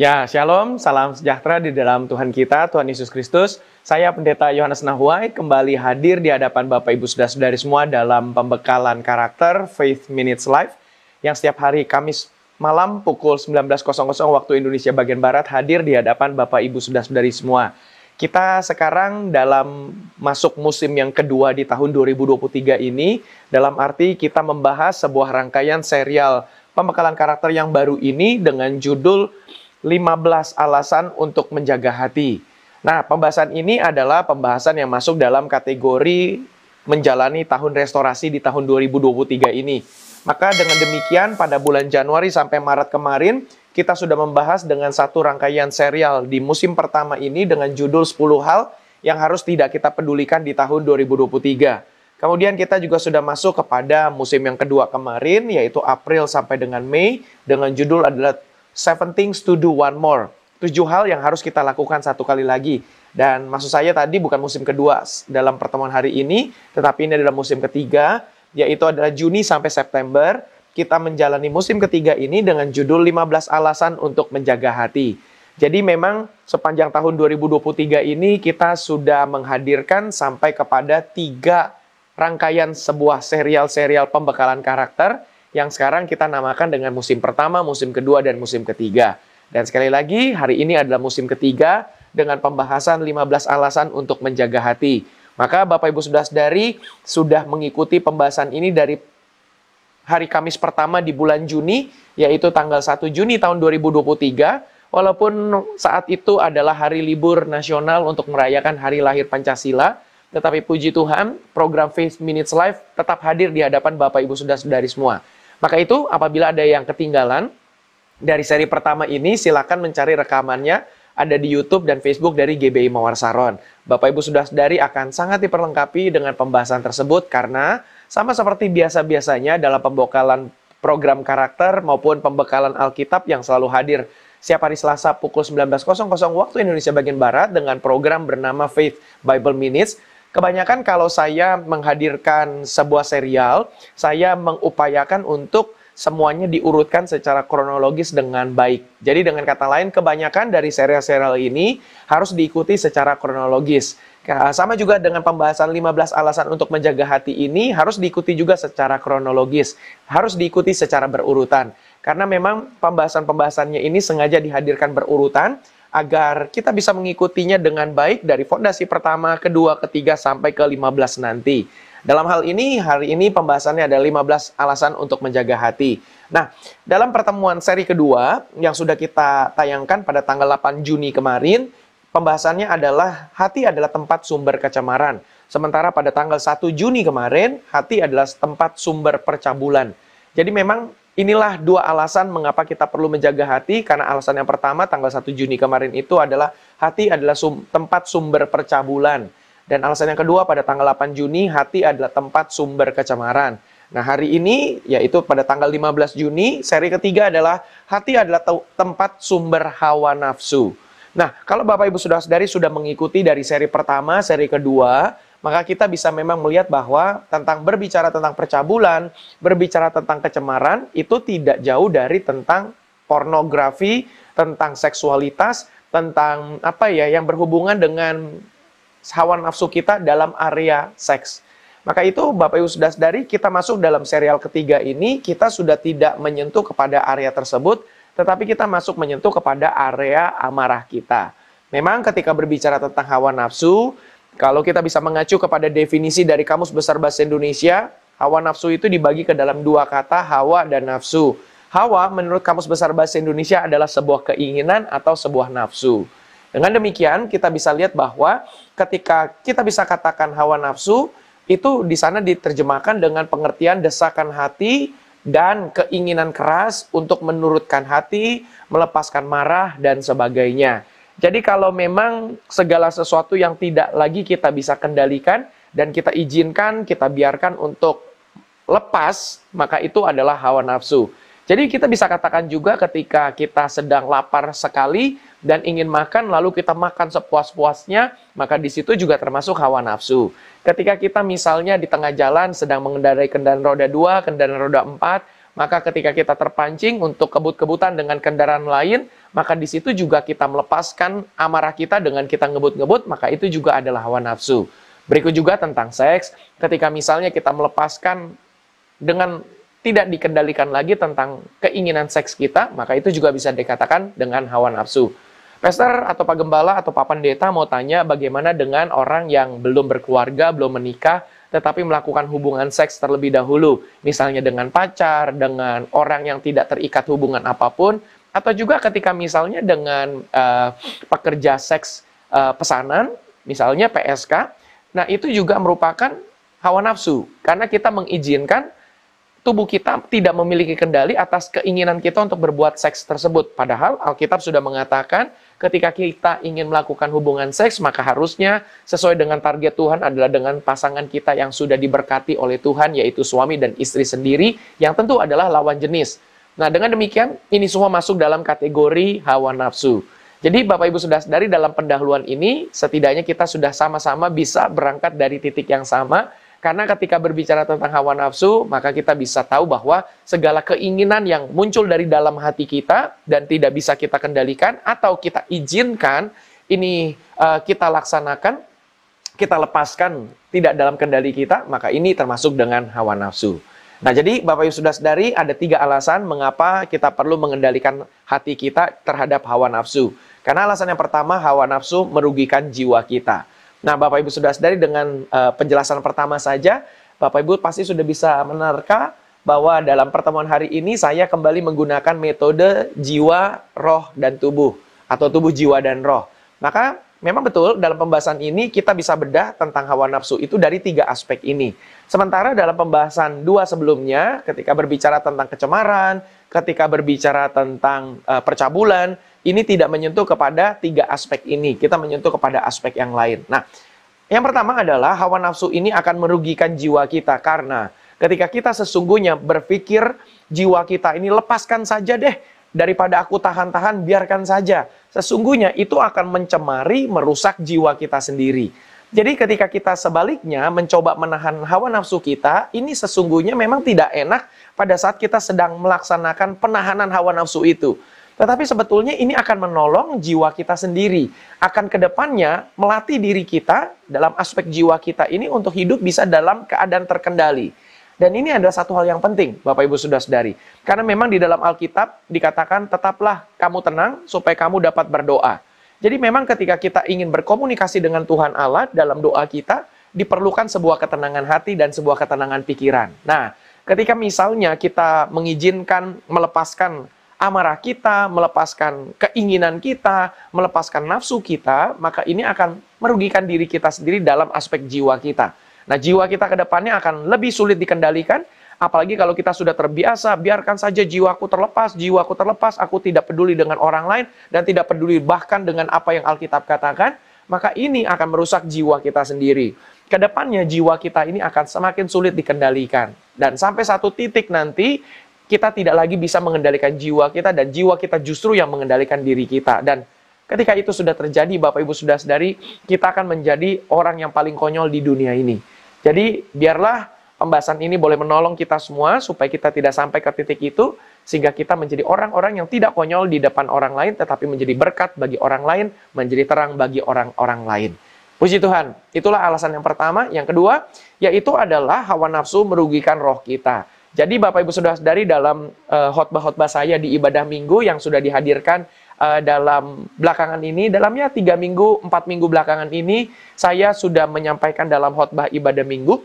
Ya, shalom, salam sejahtera di dalam Tuhan kita, Tuhan Yesus Kristus. Saya Pendeta Yohanes Nahuai kembali hadir di hadapan Bapak Ibu Saudara-saudari semua dalam pembekalan karakter Faith Minutes Live yang setiap hari Kamis malam pukul 19.00 waktu Indonesia bagian Barat hadir di hadapan Bapak Ibu Saudara-saudari semua. Kita sekarang dalam masuk musim yang kedua di tahun 2023 ini, dalam arti kita membahas sebuah rangkaian serial pembekalan karakter yang baru ini dengan judul 15 alasan untuk menjaga hati. Nah, pembahasan ini adalah pembahasan yang masuk dalam kategori menjalani tahun restorasi di tahun 2023 ini. Maka dengan demikian pada bulan Januari sampai Maret kemarin kita sudah membahas dengan satu rangkaian serial di musim pertama ini dengan judul 10 hal yang harus tidak kita pedulikan di tahun 2023. Kemudian kita juga sudah masuk kepada musim yang kedua kemarin yaitu April sampai dengan Mei dengan judul adalah seven things to do one more. Tujuh hal yang harus kita lakukan satu kali lagi. Dan maksud saya tadi bukan musim kedua dalam pertemuan hari ini, tetapi ini adalah musim ketiga, yaitu adalah Juni sampai September. Kita menjalani musim ketiga ini dengan judul 15 alasan untuk menjaga hati. Jadi memang sepanjang tahun 2023 ini kita sudah menghadirkan sampai kepada tiga rangkaian sebuah serial-serial pembekalan karakter yang sekarang kita namakan dengan musim pertama, musim kedua, dan musim ketiga. Dan sekali lagi, hari ini adalah musim ketiga dengan pembahasan 15 alasan untuk menjaga hati. Maka Bapak Ibu sudah dari sudah mengikuti pembahasan ini dari hari Kamis pertama di bulan Juni, yaitu tanggal 1 Juni tahun 2023, walaupun saat itu adalah hari libur nasional untuk merayakan hari lahir Pancasila, tetapi puji Tuhan, program Faith Minutes Live tetap hadir di hadapan Bapak Ibu sudah dari semua. Maka itu apabila ada yang ketinggalan dari seri pertama ini silakan mencari rekamannya ada di YouTube dan Facebook dari GBI Mawar Saron. Bapak Ibu sudah dari akan sangat diperlengkapi dengan pembahasan tersebut karena sama seperti biasa-biasanya dalam pembekalan program karakter maupun pembekalan Alkitab yang selalu hadir setiap hari Selasa pukul 19.00 waktu Indonesia bagian Barat dengan program bernama Faith Bible Minutes Kebanyakan kalau saya menghadirkan sebuah serial, saya mengupayakan untuk semuanya diurutkan secara kronologis dengan baik. Jadi dengan kata lain, kebanyakan dari serial-serial ini harus diikuti secara kronologis. Sama juga dengan pembahasan 15 alasan untuk menjaga hati ini harus diikuti juga secara kronologis, harus diikuti secara berurutan. Karena memang pembahasan-pembahasannya ini sengaja dihadirkan berurutan agar kita bisa mengikutinya dengan baik dari fondasi pertama, kedua, ketiga, sampai ke 15 nanti. Dalam hal ini, hari ini pembahasannya ada 15 alasan untuk menjaga hati. Nah, dalam pertemuan seri kedua yang sudah kita tayangkan pada tanggal 8 Juni kemarin, pembahasannya adalah hati adalah tempat sumber kecemaran. Sementara pada tanggal 1 Juni kemarin, hati adalah tempat sumber percabulan. Jadi memang Inilah dua alasan mengapa kita perlu menjaga hati, karena alasan yang pertama tanggal 1 Juni kemarin itu adalah hati adalah sum, tempat sumber percabulan. Dan alasan yang kedua pada tanggal 8 Juni, hati adalah tempat sumber kecemaran. Nah hari ini, yaitu pada tanggal 15 Juni, seri ketiga adalah hati adalah tempat sumber hawa nafsu. Nah, kalau Bapak Ibu sudah sadari sudah mengikuti dari seri pertama, seri kedua, maka kita bisa memang melihat bahwa tentang berbicara tentang percabulan, berbicara tentang kecemaran, itu tidak jauh dari tentang pornografi, tentang seksualitas, tentang apa ya yang berhubungan dengan hawa nafsu kita dalam area seks. Maka itu Bapak Ibu sudah dari kita masuk dalam serial ketiga ini, kita sudah tidak menyentuh kepada area tersebut, tetapi kita masuk menyentuh kepada area amarah kita. Memang ketika berbicara tentang hawa nafsu, kalau kita bisa mengacu kepada definisi dari Kamus Besar Bahasa Indonesia, hawa nafsu itu dibagi ke dalam dua kata, hawa dan nafsu. Hawa menurut Kamus Besar Bahasa Indonesia adalah sebuah keinginan atau sebuah nafsu. Dengan demikian, kita bisa lihat bahwa ketika kita bisa katakan hawa nafsu, itu di sana diterjemahkan dengan pengertian desakan hati dan keinginan keras untuk menurutkan hati, melepaskan marah, dan sebagainya. Jadi kalau memang segala sesuatu yang tidak lagi kita bisa kendalikan dan kita izinkan, kita biarkan untuk lepas, maka itu adalah hawa nafsu. Jadi kita bisa katakan juga ketika kita sedang lapar sekali dan ingin makan lalu kita makan sepuas-puasnya, maka di situ juga termasuk hawa nafsu. Ketika kita misalnya di tengah jalan sedang mengendarai kendaraan roda 2, kendaraan roda 4, maka ketika kita terpancing untuk kebut-kebutan dengan kendaraan lain, maka di situ juga kita melepaskan amarah kita dengan kita ngebut-ngebut, maka itu juga adalah hawa nafsu. Berikut juga tentang seks, ketika misalnya kita melepaskan dengan tidak dikendalikan lagi tentang keinginan seks kita, maka itu juga bisa dikatakan dengan hawa nafsu. Pastor atau Pak Gembala atau Pak Pendeta mau tanya bagaimana dengan orang yang belum berkeluarga, belum menikah, tetapi melakukan hubungan seks terlebih dahulu, misalnya dengan pacar, dengan orang yang tidak terikat hubungan apa pun, atau juga ketika misalnya dengan uh, pekerja seks uh, pesanan, misalnya PSK, nah itu juga merupakan hawa nafsu, karena kita mengizinkan tubuh kita tidak memiliki kendali atas keinginan kita untuk berbuat seks tersebut. Padahal Alkitab sudah mengatakan ketika kita ingin melakukan hubungan seks, maka harusnya sesuai dengan target Tuhan adalah dengan pasangan kita yang sudah diberkati oleh Tuhan, yaitu suami dan istri sendiri, yang tentu adalah lawan jenis. Nah, dengan demikian, ini semua masuk dalam kategori hawa nafsu. Jadi Bapak Ibu sudah dari dalam pendahuluan ini, setidaknya kita sudah sama-sama bisa berangkat dari titik yang sama, karena ketika berbicara tentang hawa nafsu, maka kita bisa tahu bahwa segala keinginan yang muncul dari dalam hati kita dan tidak bisa kita kendalikan atau kita izinkan ini uh, kita laksanakan, kita lepaskan tidak dalam kendali kita, maka ini termasuk dengan hawa nafsu. Nah, jadi Bapak Ibu sudah sadari ada tiga alasan mengapa kita perlu mengendalikan hati kita terhadap hawa nafsu. Karena alasan yang pertama, hawa nafsu merugikan jiwa kita. Nah, Bapak Ibu sudah sadari dengan uh, penjelasan pertama saja, Bapak Ibu pasti sudah bisa menerka bahwa dalam pertemuan hari ini saya kembali menggunakan metode jiwa, roh, dan tubuh atau tubuh, jiwa, dan roh. Maka memang betul dalam pembahasan ini kita bisa bedah tentang hawa nafsu itu dari tiga aspek ini. Sementara dalam pembahasan dua sebelumnya ketika berbicara tentang kecemaran, ketika berbicara tentang uh, percabulan, ini tidak menyentuh kepada tiga aspek ini. Kita menyentuh kepada aspek yang lain. Nah, yang pertama adalah hawa nafsu ini akan merugikan jiwa kita karena ketika kita sesungguhnya berpikir jiwa kita ini lepaskan saja deh daripada aku tahan-tahan biarkan saja. Sesungguhnya itu akan mencemari, merusak jiwa kita sendiri. Jadi ketika kita sebaliknya mencoba menahan hawa nafsu kita, ini sesungguhnya memang tidak enak pada saat kita sedang melaksanakan penahanan hawa nafsu itu. Tetapi sebetulnya ini akan menolong jiwa kita sendiri. Akan ke depannya melatih diri kita dalam aspek jiwa kita ini untuk hidup bisa dalam keadaan terkendali. Dan ini adalah satu hal yang penting, Bapak Ibu sudah sadari. Karena memang di dalam Alkitab dikatakan tetaplah kamu tenang supaya kamu dapat berdoa. Jadi memang ketika kita ingin berkomunikasi dengan Tuhan Allah dalam doa kita, diperlukan sebuah ketenangan hati dan sebuah ketenangan pikiran. Nah, ketika misalnya kita mengizinkan melepaskan amarah kita, melepaskan keinginan kita, melepaskan nafsu kita, maka ini akan merugikan diri kita sendiri dalam aspek jiwa kita. Nah, jiwa kita ke depannya akan lebih sulit dikendalikan, apalagi kalau kita sudah terbiasa, biarkan saja jiwaku terlepas, jiwaku terlepas, aku tidak peduli dengan orang lain, dan tidak peduli bahkan dengan apa yang Alkitab katakan, maka ini akan merusak jiwa kita sendiri. Ke depannya jiwa kita ini akan semakin sulit dikendalikan. Dan sampai satu titik nanti, kita tidak lagi bisa mengendalikan jiwa kita dan jiwa kita justru yang mengendalikan diri kita. Dan ketika itu sudah terjadi, Bapak Ibu sudah sadari, kita akan menjadi orang yang paling konyol di dunia ini. Jadi biarlah pembahasan ini boleh menolong kita semua supaya kita tidak sampai ke titik itu sehingga kita menjadi orang-orang yang tidak konyol di depan orang lain tetapi menjadi berkat bagi orang lain, menjadi terang bagi orang-orang lain. Puji Tuhan. Itulah alasan yang pertama. Yang kedua, yaitu adalah hawa nafsu merugikan roh kita. Jadi Bapak Ibu sudah dari dalam uh, khotbah-khotbah saya di ibadah minggu yang sudah dihadirkan uh, dalam belakangan ini, dalamnya tiga minggu, empat minggu belakangan ini, saya sudah menyampaikan dalam khotbah ibadah minggu,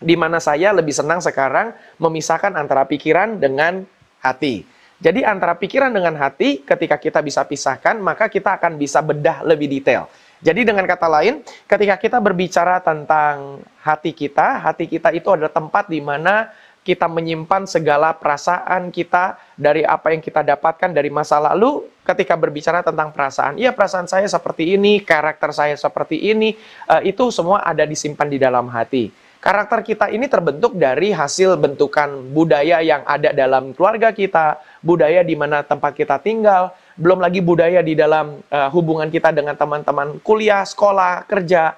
di mana saya lebih senang sekarang memisahkan antara pikiran dengan hati. Jadi antara pikiran dengan hati, ketika kita bisa pisahkan, maka kita akan bisa bedah lebih detail. Jadi dengan kata lain, ketika kita berbicara tentang hati kita, hati kita itu adalah tempat di mana kita menyimpan segala perasaan kita dari apa yang kita dapatkan dari masa lalu ketika berbicara tentang perasaan. Iya, perasaan saya seperti ini, karakter saya seperti ini, uh, itu semua ada disimpan di dalam hati. Karakter kita ini terbentuk dari hasil bentukan budaya yang ada dalam keluarga kita, budaya di mana tempat kita tinggal, belum lagi budaya di dalam uh, hubungan kita dengan teman-teman kuliah, sekolah, kerja,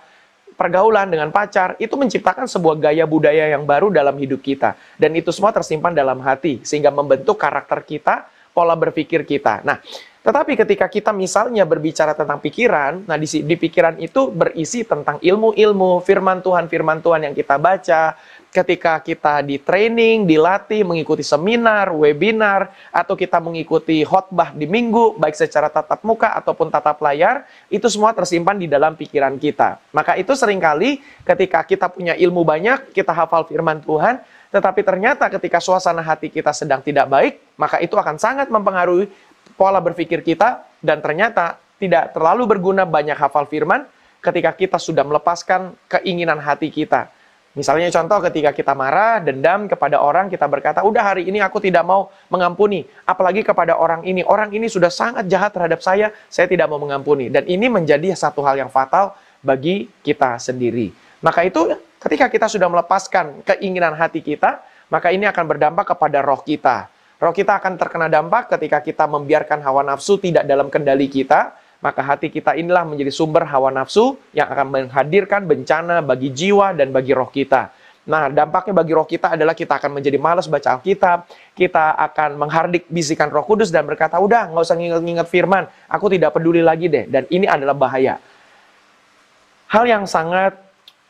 pergaulan, dengan pacar, itu menciptakan sebuah gaya budaya yang baru dalam hidup kita. Dan itu semua tersimpan dalam hati, sehingga membentuk karakter kita, pola berpikir kita. Nah, tetapi ketika kita misalnya berbicara tentang pikiran, nah di, di pikiran itu berisi tentang ilmu-ilmu, firman Tuhan, firman Tuhan yang kita baca, ketika kita di training, dilatih, mengikuti seminar, webinar, atau kita mengikuti khotbah di minggu, baik secara tatap muka ataupun tatap layar, itu semua tersimpan di dalam pikiran kita. Maka itu sering kali ketika kita punya ilmu banyak, kita hafal firman Tuhan, tetapi ternyata ketika suasana hati kita sedang tidak baik, maka itu akan sangat mempengaruhi pola berpikir kita dan ternyata tidak terlalu berguna banyak hafal firman ketika kita sudah melepaskan keinginan hati kita. Misalnya contoh ketika kita marah, dendam kepada orang, kita berkata, udah hari ini aku tidak mau mengampuni. Apalagi kepada orang ini. Orang ini sudah sangat jahat terhadap saya, saya tidak mau mengampuni. Dan ini menjadi satu hal yang fatal bagi kita sendiri. Maka itu ketika kita sudah melepaskan keinginan hati kita, maka ini akan berdampak kepada roh kita. Roh kita akan terkena dampak ketika kita membiarkan hawa nafsu tidak dalam kendali kita, maka hati kita inilah menjadi sumber hawa nafsu yang akan menghadirkan bencana bagi jiwa dan bagi roh kita. Nah, dampaknya bagi roh kita adalah kita akan menjadi malas baca Alkitab, kita akan menghardik bisikan roh kudus dan berkata, udah nggak usah nginget-nginget firman, aku tidak peduli lagi deh. Dan ini adalah bahaya. Hal yang sangat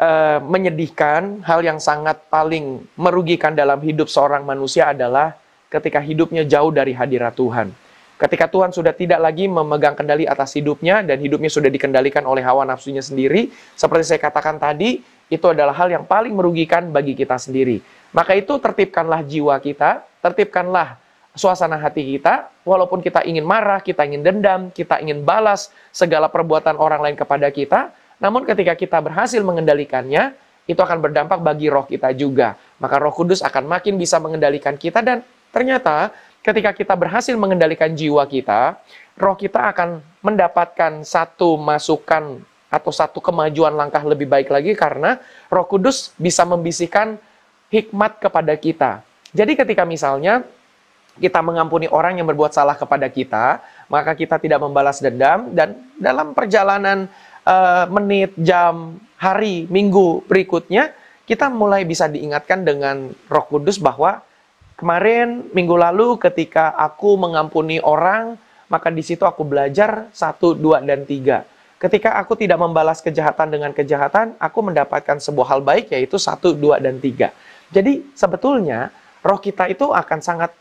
uh, menyedihkan, hal yang sangat paling merugikan dalam hidup seorang manusia adalah ketika hidupnya jauh dari hadirat Tuhan. Ketika Tuhan sudah tidak lagi memegang kendali atas hidupnya dan hidupnya sudah dikendalikan oleh hawa nafsunya sendiri, seperti saya katakan tadi, itu adalah hal yang paling merugikan bagi kita sendiri. Maka itu tertibkanlah jiwa kita, tertibkanlah suasana hati kita, walaupun kita ingin marah, kita ingin dendam, kita ingin balas segala perbuatan orang lain kepada kita, namun ketika kita berhasil mengendalikannya, itu akan berdampak bagi roh kita juga. Maka roh kudus akan makin bisa mengendalikan kita dan Ternyata ketika kita berhasil mengendalikan jiwa kita, roh kita akan mendapatkan satu masukan atau satu kemajuan langkah lebih baik lagi karena Roh Kudus bisa membisikkan hikmat kepada kita. Jadi ketika misalnya kita mengampuni orang yang berbuat salah kepada kita, maka kita tidak membalas dendam dan dalam perjalanan uh, menit, jam, hari, minggu berikutnya kita mulai bisa diingatkan dengan Roh Kudus bahwa Kemarin minggu lalu ketika aku mengampuni orang, maka di situ aku belajar satu, dua, dan tiga. Ketika aku tidak membalas kejahatan dengan kejahatan, aku mendapatkan sebuah hal baik yaitu satu, dua, dan tiga. Jadi sebetulnya roh kita itu akan sangat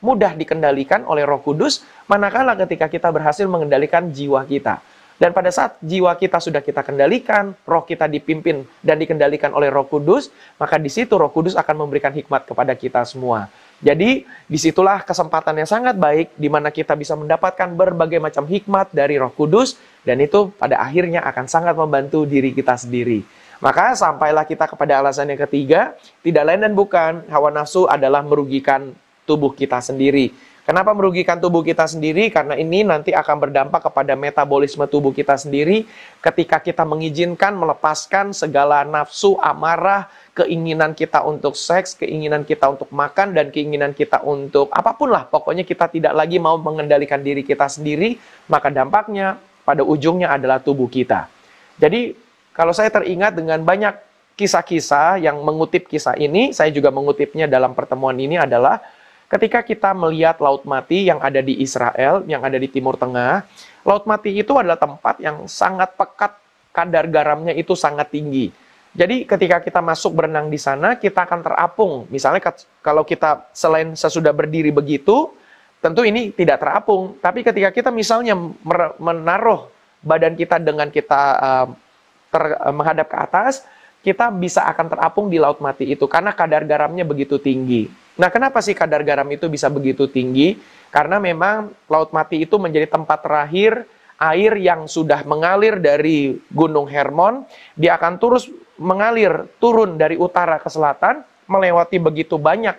mudah dikendalikan oleh roh kudus, manakala ketika kita berhasil mengendalikan jiwa kita. Dan pada saat jiwa kita sudah kita kendalikan, roh kita dipimpin dan dikendalikan oleh roh kudus, maka di situ roh kudus akan memberikan hikmat kepada kita semua. Jadi, di situlah kesempatan yang sangat baik di mana kita bisa mendapatkan berbagai macam hikmat dari roh kudus, dan itu pada akhirnya akan sangat membantu diri kita sendiri. Maka sampailah kita kepada alasan yang ketiga, tidak lain dan bukan, hawa nafsu adalah merugikan tubuh kita sendiri. Kenapa merugikan tubuh kita sendiri? Karena ini nanti akan berdampak kepada metabolisme tubuh kita sendiri ketika kita mengizinkan melepaskan segala nafsu, amarah, keinginan kita untuk seks, keinginan kita untuk makan, dan keinginan kita untuk apa pun lah. Pokoknya kita tidak lagi mau mengendalikan diri kita sendiri, maka dampaknya pada ujungnya adalah tubuh kita. Jadi kalau saya teringat dengan banyak kisah-kisah yang mengutip kisah ini, saya juga mengutipnya dalam pertemuan ini adalah Ketika kita melihat Laut Mati yang ada di Israel, yang ada di Timur Tengah, Laut Mati itu adalah tempat yang sangat pekat, kadar garamnya itu sangat tinggi. Jadi ketika kita masuk berenang di sana, kita akan terapung. Misalnya kalau kita selain sesudah berdiri begitu, tentu ini tidak terapung. Tapi ketika kita misalnya menaruh badan kita dengan kita uh, ter, uh, menghadap ke atas, kita bisa akan terapung di laut mati itu karena kadar garamnya begitu tinggi. Nah, kenapa sih kadar garam itu bisa begitu tinggi? Karena memang Laut Mati itu menjadi tempat terakhir air yang sudah mengalir dari Gunung Hermon, dia akan terus mengalir turun dari utara ke selatan, melewati begitu banyak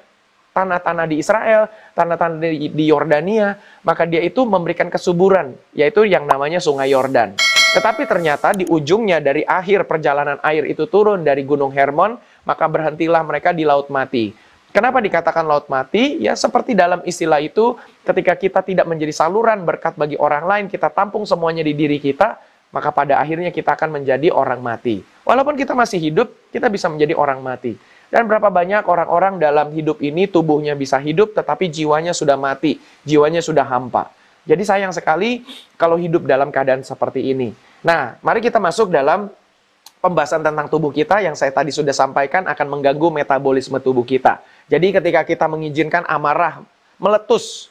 tanah-tanah di Israel, tanah-tanah di Yordania, maka dia itu memberikan kesuburan, yaitu yang namanya Sungai Yordan. Tetapi ternyata di ujungnya dari akhir perjalanan air itu turun dari Gunung Hermon, maka berhentilah mereka di Laut Mati. Kenapa dikatakan laut mati? Ya seperti dalam istilah itu, ketika kita tidak menjadi saluran berkat bagi orang lain, kita tampung semuanya di diri kita, maka pada akhirnya kita akan menjadi orang mati. Walaupun kita masih hidup, kita bisa menjadi orang mati. Dan berapa banyak orang-orang dalam hidup ini tubuhnya bisa hidup tetapi jiwanya sudah mati, jiwanya sudah hampa. Jadi sayang sekali kalau hidup dalam keadaan seperti ini. Nah, mari kita masuk dalam pembahasan tentang tubuh kita yang saya tadi sudah sampaikan akan mengganggu metabolisme tubuh kita. Jadi ketika kita mengizinkan amarah meletus,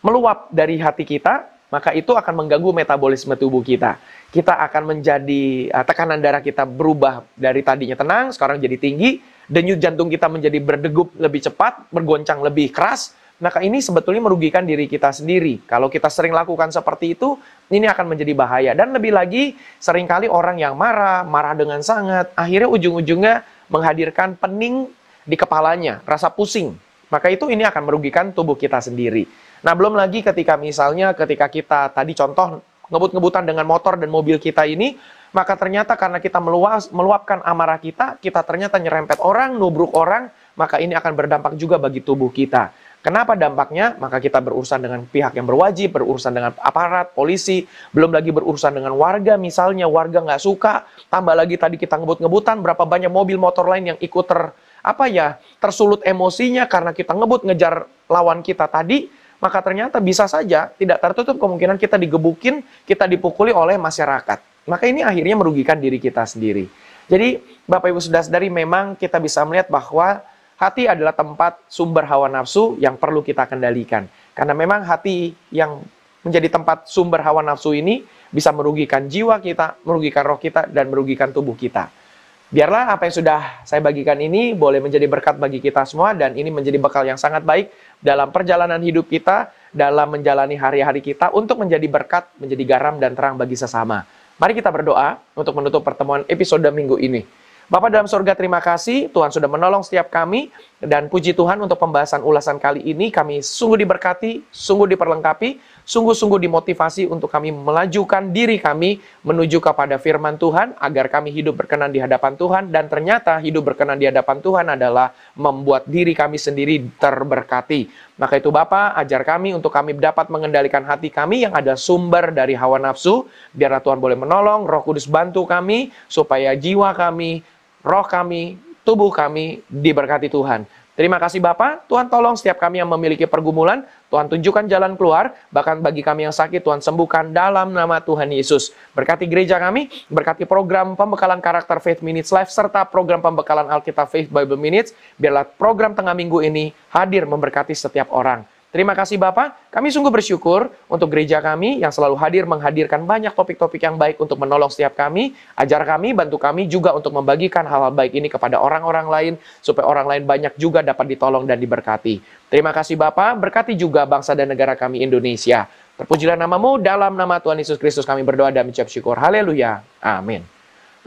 meluap dari hati kita, maka itu akan mengganggu metabolisme tubuh kita. Kita akan menjadi uh, tekanan darah kita berubah dari tadinya tenang sekarang jadi tinggi, denyut jantung kita menjadi berdegup lebih cepat, bergoncang lebih keras, maka ini sebetulnya merugikan diri kita sendiri. Kalau kita sering lakukan seperti itu, ini akan menjadi bahaya. Dan lebih lagi, sering kali orang yang marah, marah dengan sangat, akhirnya ujung-ujungnya menghadirkan pening di kepalanya, rasa pusing. Maka itu ini akan merugikan tubuh kita sendiri. Nah, belum lagi ketika misalnya ketika kita tadi contoh ngebut-ngebutan dengan motor dan mobil kita ini, maka ternyata karena kita meluas, meluapkan amarah kita, kita ternyata nyerempet orang, nubruk orang, maka ini akan berdampak juga bagi tubuh kita. Kenapa dampaknya? Maka kita berurusan dengan pihak yang berwajib, berurusan dengan aparat, polisi, belum lagi berurusan dengan warga, misalnya warga nggak suka, tambah lagi tadi kita ngebut-ngebutan, berapa banyak mobil motor lain yang ikut ter apa ya tersulut emosinya karena kita ngebut ngejar lawan kita tadi, maka ternyata bisa saja tidak tertutup kemungkinan kita digebukin, kita dipukuli oleh masyarakat. Maka ini akhirnya merugikan diri kita sendiri. Jadi Bapak Ibu sudah sadari memang kita bisa melihat bahwa hati adalah tempat sumber hawa nafsu yang perlu kita kendalikan. Karena memang hati yang menjadi tempat sumber hawa nafsu ini bisa merugikan jiwa kita, merugikan roh kita, dan merugikan tubuh kita. Biarlah apa yang sudah saya bagikan ini boleh menjadi berkat bagi kita semua dan ini menjadi bekal yang sangat baik dalam perjalanan hidup kita, dalam menjalani hari-hari kita untuk menjadi berkat, menjadi garam dan terang bagi sesama. Mari kita berdoa untuk menutup pertemuan episode minggu ini. Bapak dalam surga terima kasih Tuhan sudah menolong setiap kami dan puji Tuhan untuk pembahasan ulasan kali ini kami sungguh diberkati, sungguh diperlengkapi, sungguh-sungguh dimotivasi untuk kami melajukan diri kami menuju kepada firman Tuhan agar kami hidup berkenan di hadapan Tuhan dan ternyata hidup berkenan di hadapan Tuhan adalah membuat diri kami sendiri terberkati. Maka itu Bapak ajar kami untuk kami dapat mengendalikan hati kami yang ada sumber dari hawa nafsu. Biarlah Tuhan boleh menolong, roh kudus bantu kami supaya jiwa kami roh kami, tubuh kami diberkati Tuhan. Terima kasih Bapak, Tuhan tolong setiap kami yang memiliki pergumulan, Tuhan tunjukkan jalan keluar, bahkan bagi kami yang sakit, Tuhan sembuhkan dalam nama Tuhan Yesus. Berkati gereja kami, berkati program pembekalan karakter Faith Minutes Live, serta program pembekalan Alkitab Faith Bible Minutes, biarlah program tengah minggu ini hadir memberkati setiap orang. Terima kasih Bapak, kami sungguh bersyukur untuk gereja kami yang selalu hadir menghadirkan banyak topik-topik yang baik untuk menolong setiap kami, ajar kami, bantu kami juga untuk membagikan hal-hal baik ini kepada orang-orang lain, supaya orang lain banyak juga dapat ditolong dan diberkati. Terima kasih Bapak, berkati juga bangsa dan negara kami Indonesia. Terpujilah namamu, dalam nama Tuhan Yesus Kristus kami berdoa dan mengucap syukur. Haleluya. Amin.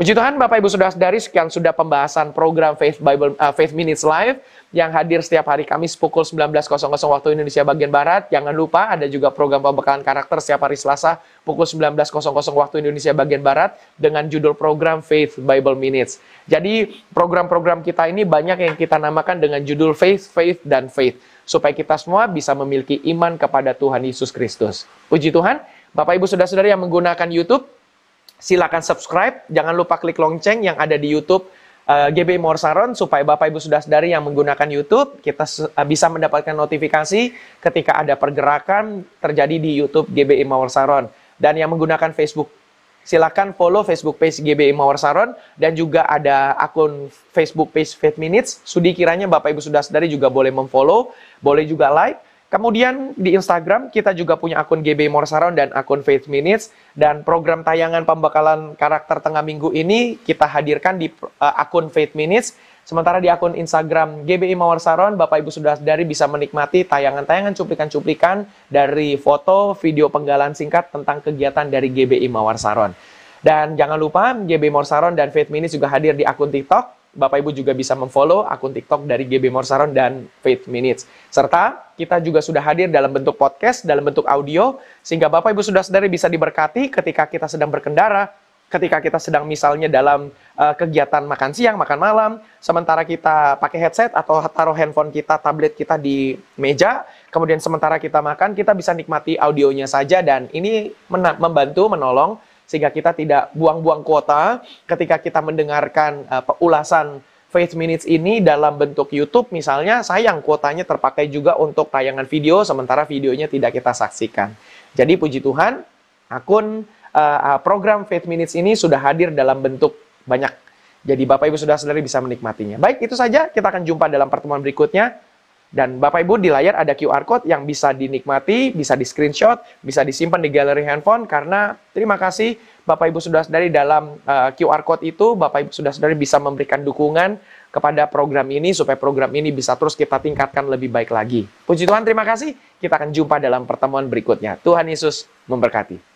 Puji Tuhan, Bapak Ibu Saudara dari sekian sudah pembahasan program Faith Bible uh, Faith Minutes Live yang hadir setiap hari Kamis pukul 19.00 waktu Indonesia bagian Barat. Jangan lupa ada juga program pembekalan karakter setiap hari Selasa pukul 19.00 waktu Indonesia bagian Barat dengan judul program Faith Bible Minutes. Jadi program-program kita ini banyak yang kita namakan dengan judul Faith, Faith, dan Faith. Supaya kita semua bisa memiliki iman kepada Tuhan Yesus Kristus. Puji Tuhan, Bapak Ibu Saudara-saudari yang menggunakan YouTube, silakan subscribe, jangan lupa klik lonceng yang ada di YouTube uh, eh, GBI Morsaron supaya Bapak Ibu sudah sadari yang menggunakan YouTube kita uh, bisa mendapatkan notifikasi ketika ada pergerakan terjadi di YouTube GBI Morsaron dan yang menggunakan Facebook silakan follow Facebook page GBI Mawar Saron dan juga ada akun Facebook page Faith Minutes. Sudi kiranya Bapak Ibu sudah sadari juga boleh memfollow, boleh juga like Kemudian di Instagram kita juga punya akun GB Morsaron dan akun Faith Minutes dan program tayangan pembekalan karakter tengah minggu ini kita hadirkan di uh, akun Faith Minutes. Sementara di akun Instagram GBI Mawar Saron, Bapak Ibu sudah dari bisa menikmati tayangan-tayangan cuplikan-cuplikan dari foto, video penggalan singkat tentang kegiatan dari GBI Mawar. Dan jangan lupa GBI Mawar Saron dan Faith Minutes juga hadir di akun TikTok Bapak Ibu juga bisa memfollow akun TikTok dari GB Morsaron dan Faith Minutes. Serta kita juga sudah hadir dalam bentuk podcast, dalam bentuk audio, sehingga Bapak Ibu sudah sadari bisa diberkati ketika kita sedang berkendara, ketika kita sedang misalnya dalam uh, kegiatan makan siang, makan malam, sementara kita pakai headset atau taruh handphone kita, tablet kita di meja, kemudian sementara kita makan, kita bisa nikmati audionya saja dan ini membantu, menolong sehingga kita tidak buang-buang kuota ketika kita mendengarkan uh, ulasan Faith Minutes ini dalam bentuk YouTube misalnya sayang kuotanya terpakai juga untuk tayangan video sementara videonya tidak kita saksikan. Jadi puji Tuhan, akun uh, program Faith Minutes ini sudah hadir dalam bentuk banyak. Jadi Bapak Ibu sudah saudari bisa menikmatinya. Baik, itu saja. Kita akan jumpa dalam pertemuan berikutnya. Dan Bapak Ibu di layar ada QR code yang bisa dinikmati, bisa di screenshot, bisa disimpan di galeri handphone karena terima kasih Bapak Ibu sudah dari dalam uh, eh, QR code itu Bapak Ibu sudah dari bisa memberikan dukungan kepada program ini supaya program ini bisa terus kita tingkatkan lebih baik lagi. Puji Tuhan, terima kasih. Kita akan jumpa dalam pertemuan berikutnya. Tuhan Yesus memberkati.